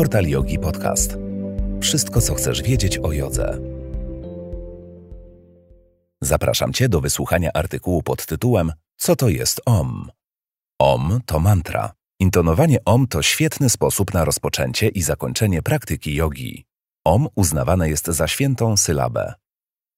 Portal Yogi Podcast. Wszystko, co chcesz wiedzieć o jodze. Zapraszam Cię do wysłuchania artykułu pod tytułem Co to jest OM? OM to mantra. Intonowanie OM to świetny sposób na rozpoczęcie i zakończenie praktyki jogi. OM uznawane jest za świętą sylabę.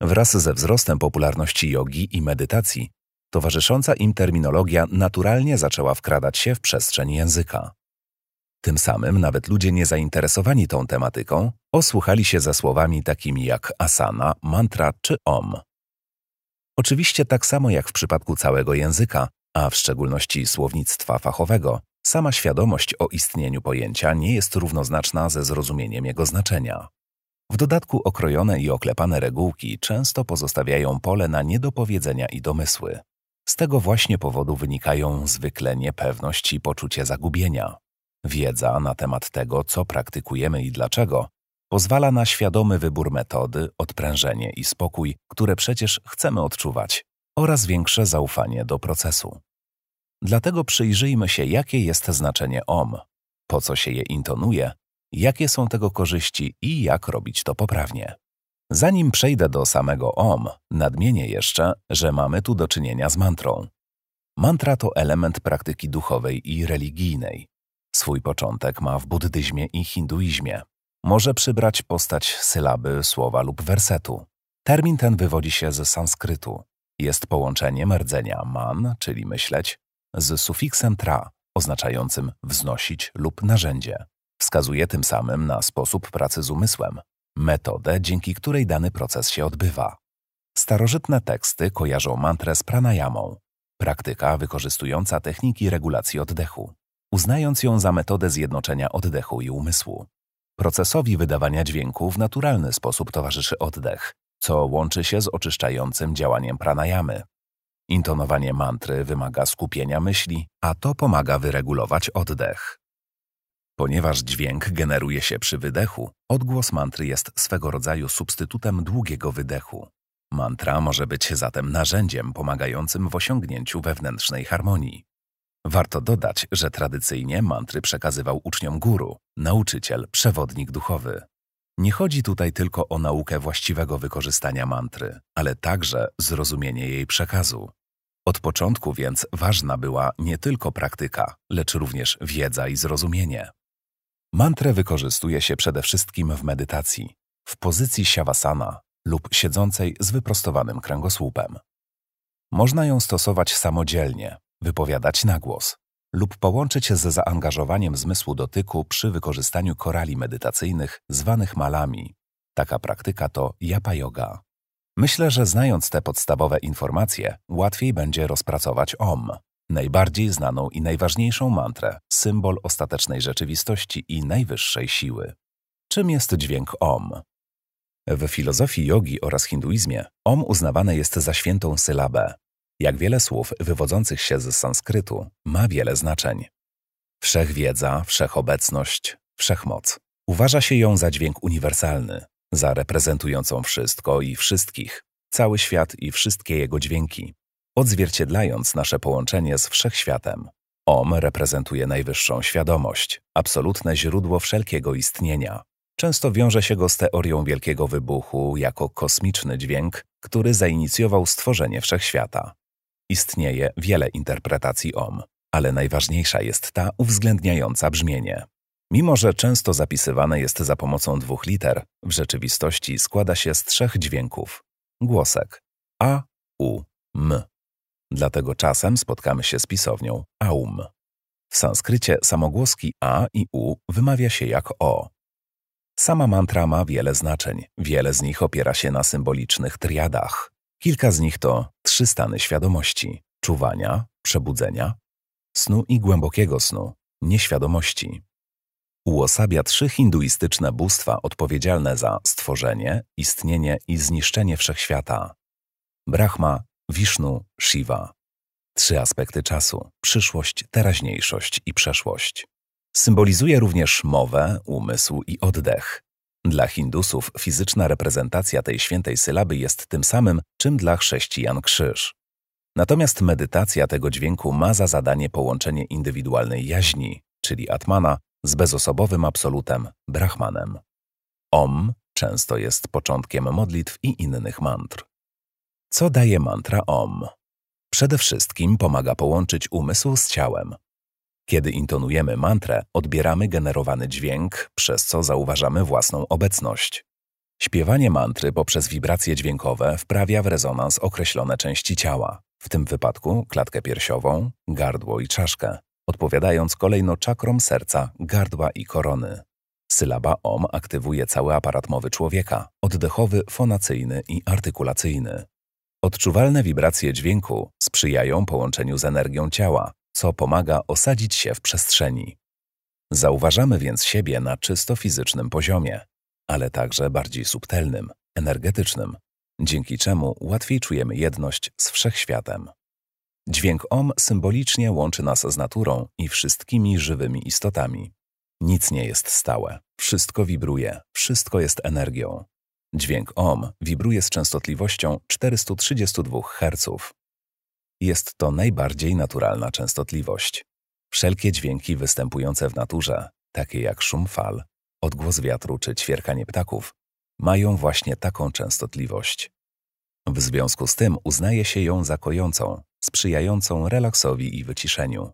Wraz ze wzrostem popularności jogi i medytacji, towarzysząca im terminologia naturalnie zaczęła wkradać się w przestrzeń języka. Tym samym nawet ludzie niezainteresowani tą tematyką osłuchali się za słowami takimi jak asana, mantra czy om. Oczywiście tak samo jak w przypadku całego języka, a w szczególności słownictwa fachowego, sama świadomość o istnieniu pojęcia nie jest równoznaczna ze zrozumieniem jego znaczenia. W dodatku okrojone i oklepane regułki często pozostawiają pole na niedopowiedzenia i domysły. Z tego właśnie powodu wynikają zwykle niepewność i poczucie zagubienia. Wiedza na temat tego, co praktykujemy i dlaczego, pozwala na świadomy wybór metody, odprężenie i spokój, które przecież chcemy odczuwać, oraz większe zaufanie do procesu. Dlatego przyjrzyjmy się, jakie jest znaczenie OM, po co się je intonuje, jakie są tego korzyści i jak robić to poprawnie. Zanim przejdę do samego OM, nadmienię jeszcze, że mamy tu do czynienia z mantrą. Mantra to element praktyki duchowej i religijnej. Swój początek ma w buddyzmie i hinduizmie. Może przybrać postać sylaby, słowa lub wersetu. Termin ten wywodzi się z sanskrytu. Jest połączeniem rdzenia man, czyli myśleć, z sufiksem tra, oznaczającym wznosić lub narzędzie. Wskazuje tym samym na sposób pracy z umysłem, metodę, dzięki której dany proces się odbywa. Starożytne teksty kojarzą mantrę z pranayamą, praktyka wykorzystująca techniki regulacji oddechu uznając ją za metodę zjednoczenia oddechu i umysłu. Procesowi wydawania dźwięku w naturalny sposób towarzyszy oddech, co łączy się z oczyszczającym działaniem pranayamy. Intonowanie mantry wymaga skupienia myśli, a to pomaga wyregulować oddech. Ponieważ dźwięk generuje się przy wydechu, odgłos mantry jest swego rodzaju substytutem długiego wydechu. Mantra może być zatem narzędziem pomagającym w osiągnięciu wewnętrznej harmonii. Warto dodać, że tradycyjnie mantry przekazywał uczniom guru, nauczyciel, przewodnik duchowy. Nie chodzi tutaj tylko o naukę właściwego wykorzystania mantry, ale także zrozumienie jej przekazu. Od początku więc ważna była nie tylko praktyka, lecz również wiedza i zrozumienie. Mantrę wykorzystuje się przede wszystkim w medytacji, w pozycji siawasana lub siedzącej z wyprostowanym kręgosłupem. Można ją stosować samodzielnie, wypowiadać na głos lub połączyć z zaangażowaniem zmysłu dotyku przy wykorzystaniu korali medytacyjnych zwanych malami. Taka praktyka to japa yoga. Myślę, że znając te podstawowe informacje, łatwiej będzie rozpracować OM, najbardziej znaną i najważniejszą mantrę, symbol ostatecznej rzeczywistości i najwyższej siły. Czym jest dźwięk OM? W filozofii jogi oraz hinduizmie OM uznawane jest za świętą sylabę, jak wiele słów wywodzących się z sanskrytu, ma wiele znaczeń. Wszechwiedza, wszechobecność, wszechmoc. Uważa się ją za dźwięk uniwersalny, za reprezentującą wszystko i wszystkich, cały świat i wszystkie jego dźwięki, odzwierciedlając nasze połączenie z wszechświatem. Om reprezentuje najwyższą świadomość, absolutne źródło wszelkiego istnienia. Często wiąże się go z teorią wielkiego wybuchu jako kosmiczny dźwięk, który zainicjował stworzenie wszechświata. Istnieje wiele interpretacji OM, ale najważniejsza jest ta uwzględniająca brzmienie. Mimo, że często zapisywane jest za pomocą dwóch liter, w rzeczywistości składa się z trzech dźwięków. Głosek A, U, M. Dlatego czasem spotkamy się z pisownią AUM. W sanskrycie samogłoski A i U wymawia się jak O. Sama mantra ma wiele znaczeń, wiele z nich opiera się na symbolicznych triadach. Kilka z nich to trzy stany świadomości: czuwania, przebudzenia, snu i głębokiego snu, nieświadomości. Uosabia trzy hinduistyczne bóstwa odpowiedzialne za stworzenie, istnienie i zniszczenie wszechświata: Brahma, Vishnu, Shiva. Trzy aspekty czasu: przyszłość, teraźniejszość i przeszłość. Symbolizuje również mowę, umysł i oddech, dla Hindusów fizyczna reprezentacja tej świętej sylaby jest tym samym, czym dla chrześcijan krzyż. Natomiast medytacja tego dźwięku ma za zadanie połączenie indywidualnej jaźni, czyli atmana, z bezosobowym absolutem, Brahmanem. Om często jest początkiem modlitw i innych mantr. Co daje mantra Om? Przede wszystkim pomaga połączyć umysł z ciałem. Kiedy intonujemy mantrę, odbieramy generowany dźwięk, przez co zauważamy własną obecność. Śpiewanie mantry poprzez wibracje dźwiękowe wprawia w rezonans określone części ciała, w tym wypadku klatkę piersiową, gardło i czaszkę, odpowiadając kolejno czakrom serca, gardła i korony. Sylaba OM aktywuje cały aparat mowy człowieka, oddechowy, fonacyjny i artykulacyjny. Odczuwalne wibracje dźwięku sprzyjają połączeniu z energią ciała, co pomaga osadzić się w przestrzeni. Zauważamy więc siebie na czysto fizycznym poziomie, ale także bardziej subtelnym, energetycznym, dzięki czemu łatwiej czujemy jedność z wszechświatem. Dźwięk OM symbolicznie łączy nas z naturą i wszystkimi żywymi istotami. Nic nie jest stałe, wszystko wibruje, wszystko jest energią. Dźwięk OM wibruje z częstotliwością 432 Hz. Jest to najbardziej naturalna częstotliwość. Wszelkie dźwięki występujące w naturze, takie jak szum fal, odgłos wiatru czy ćwierkanie ptaków, mają właśnie taką częstotliwość. W związku z tym uznaje się ją za kojącą, sprzyjającą relaksowi i wyciszeniu.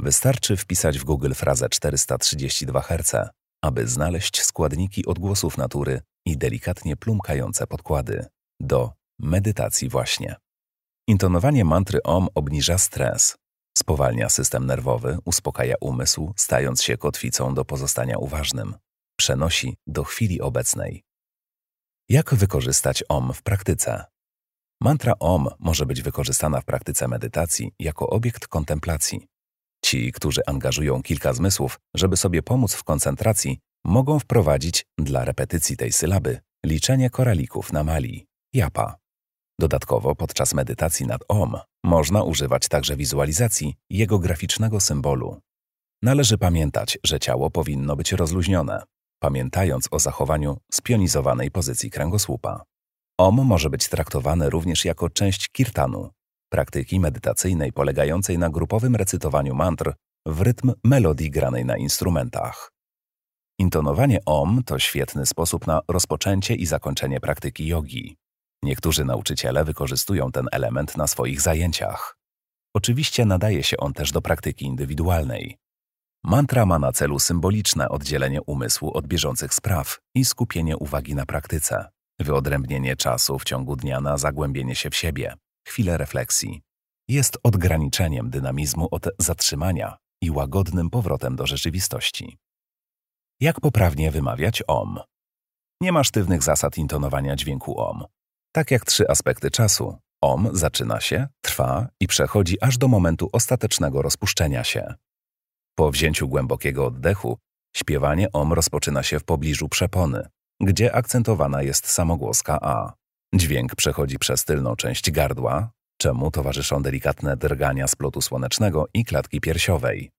Wystarczy wpisać w Google frazę 432 Hz, aby znaleźć składniki odgłosów natury i delikatnie plumkające podkłady do medytacji właśnie. Intonowanie mantry OM obniża stres, spowalnia system nerwowy, uspokaja umysł, stając się kotwicą do pozostania uważnym, przenosi do chwili obecnej. Jak wykorzystać OM w praktyce? Mantra OM może być wykorzystana w praktyce medytacji jako obiekt kontemplacji. Ci, którzy angażują kilka zmysłów, żeby sobie pomóc w koncentracji, mogą wprowadzić dla repetycji tej sylaby liczenie koralików na mali, japa. Dodatkowo podczas medytacji nad OM można używać także wizualizacji jego graficznego symbolu. Należy pamiętać, że ciało powinno być rozluźnione, pamiętając o zachowaniu spionizowanej pozycji kręgosłupa. OM może być traktowany również jako część kirtanu, praktyki medytacyjnej polegającej na grupowym recytowaniu mantr w rytm melodii granej na instrumentach. Intonowanie OM to świetny sposób na rozpoczęcie i zakończenie praktyki jogi. Niektórzy nauczyciele wykorzystują ten element na swoich zajęciach. Oczywiście nadaje się on też do praktyki indywidualnej. Mantra ma na celu symboliczne oddzielenie umysłu od bieżących spraw i skupienie uwagi na praktyce, wyodrębnienie czasu w ciągu dnia na zagłębienie się w siebie, chwilę refleksji. Jest odgraniczeniem dynamizmu od zatrzymania i łagodnym powrotem do rzeczywistości. Jak poprawnie wymawiać OM? Nie ma sztywnych zasad intonowania dźwięku OM. Tak jak trzy aspekty czasu, OM zaczyna się, trwa i przechodzi aż do momentu ostatecznego rozpuszczenia się. Po wzięciu głębokiego oddechu, śpiewanie OM rozpoczyna się w pobliżu przepony, gdzie akcentowana jest samogłoska A. Dźwięk przechodzi przez tylną część gardła, czemu towarzyszą delikatne drgania splotu słonecznego i klatki piersiowej.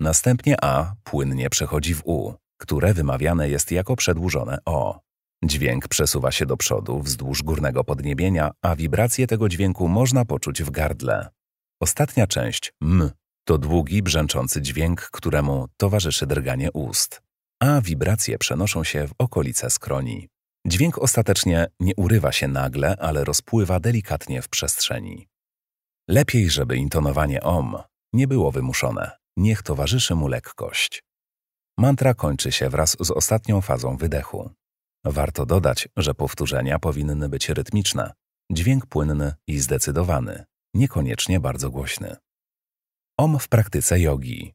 Następnie A płynnie przechodzi w U, które wymawiane jest jako przedłużone O. Dźwięk przesuwa się do przodu wzdłuż górnego podniebienia, a wibrację tego dźwięku można poczuć w gardle. Ostatnia część, m, to długi, brzęczący dźwięk, któremu towarzyszy drganie ust, a wibracje przenoszą się w okolice skroni. Dźwięk ostatecznie nie urywa się nagle, ale rozpływa delikatnie w przestrzeni. Lepiej, żeby intonowanie om nie było wymuszone, niech towarzyszy mu lekkość. Mantra kończy się wraz z ostatnią fazą wydechu. Warto dodać, że powtórzenia powinny być rytmiczne, dźwięk płynny i zdecydowany, niekoniecznie bardzo głośny. Om w praktyce jogi.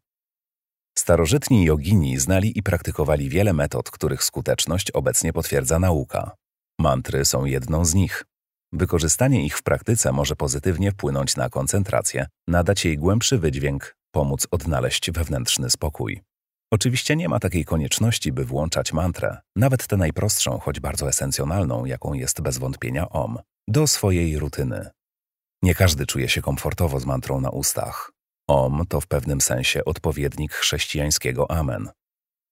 Starożytni jogini znali i praktykowali wiele metod, których skuteczność obecnie potwierdza nauka. Mantry są jedną z nich. Wykorzystanie ich w praktyce może pozytywnie wpłynąć na koncentrację, nadać jej głębszy wydźwięk, pomóc odnaleźć wewnętrzny spokój. Oczywiście nie ma takiej konieczności, by włączać mantrę, nawet tę najprostszą, choć bardzo esencjonalną, jaką jest bez wątpienia OM, do swojej rutyny. Nie każdy czuje się komfortowo z mantrą na ustach. OM to w pewnym sensie odpowiednik chrześcijańskiego Amen.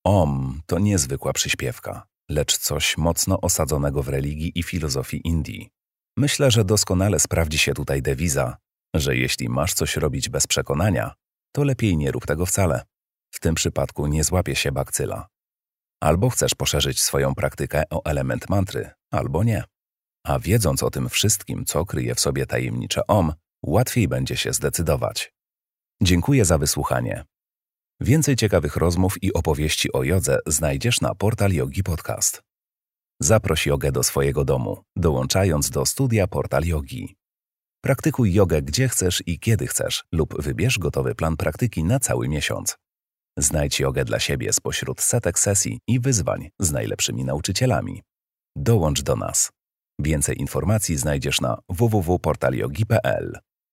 OM to niezwykła przyśpiewka, lecz coś mocno osadzonego w religii i filozofii Indii. Myślę, że doskonale sprawdzi się tutaj dewiza, że jeśli masz coś robić bez przekonania, to lepiej nie rób tego wcale. W tym przypadku nie złapie się bakcyla. Albo chcesz poszerzyć swoją praktykę o element mantry, albo nie. A wiedząc o tym wszystkim, co kryje w sobie tajemnicze OM, łatwiej będzie się zdecydować. Dziękuję za wysłuchanie. Więcej ciekawych rozmów i opowieści o jodze znajdziesz na portal Yogi Podcast. Zaproś jogę do swojego domu, dołączając do studia Portal Yogi. Praktykuj jogę gdzie chcesz i kiedy chcesz lub wybierz gotowy plan praktyki na cały miesiąc. Znajdź jogę dla siebie spośród setek sesji i wyzwań z najlepszymi nauczycielami. Dołącz do nas. Więcej informacji znajdziesz na www.portalyogi.pl.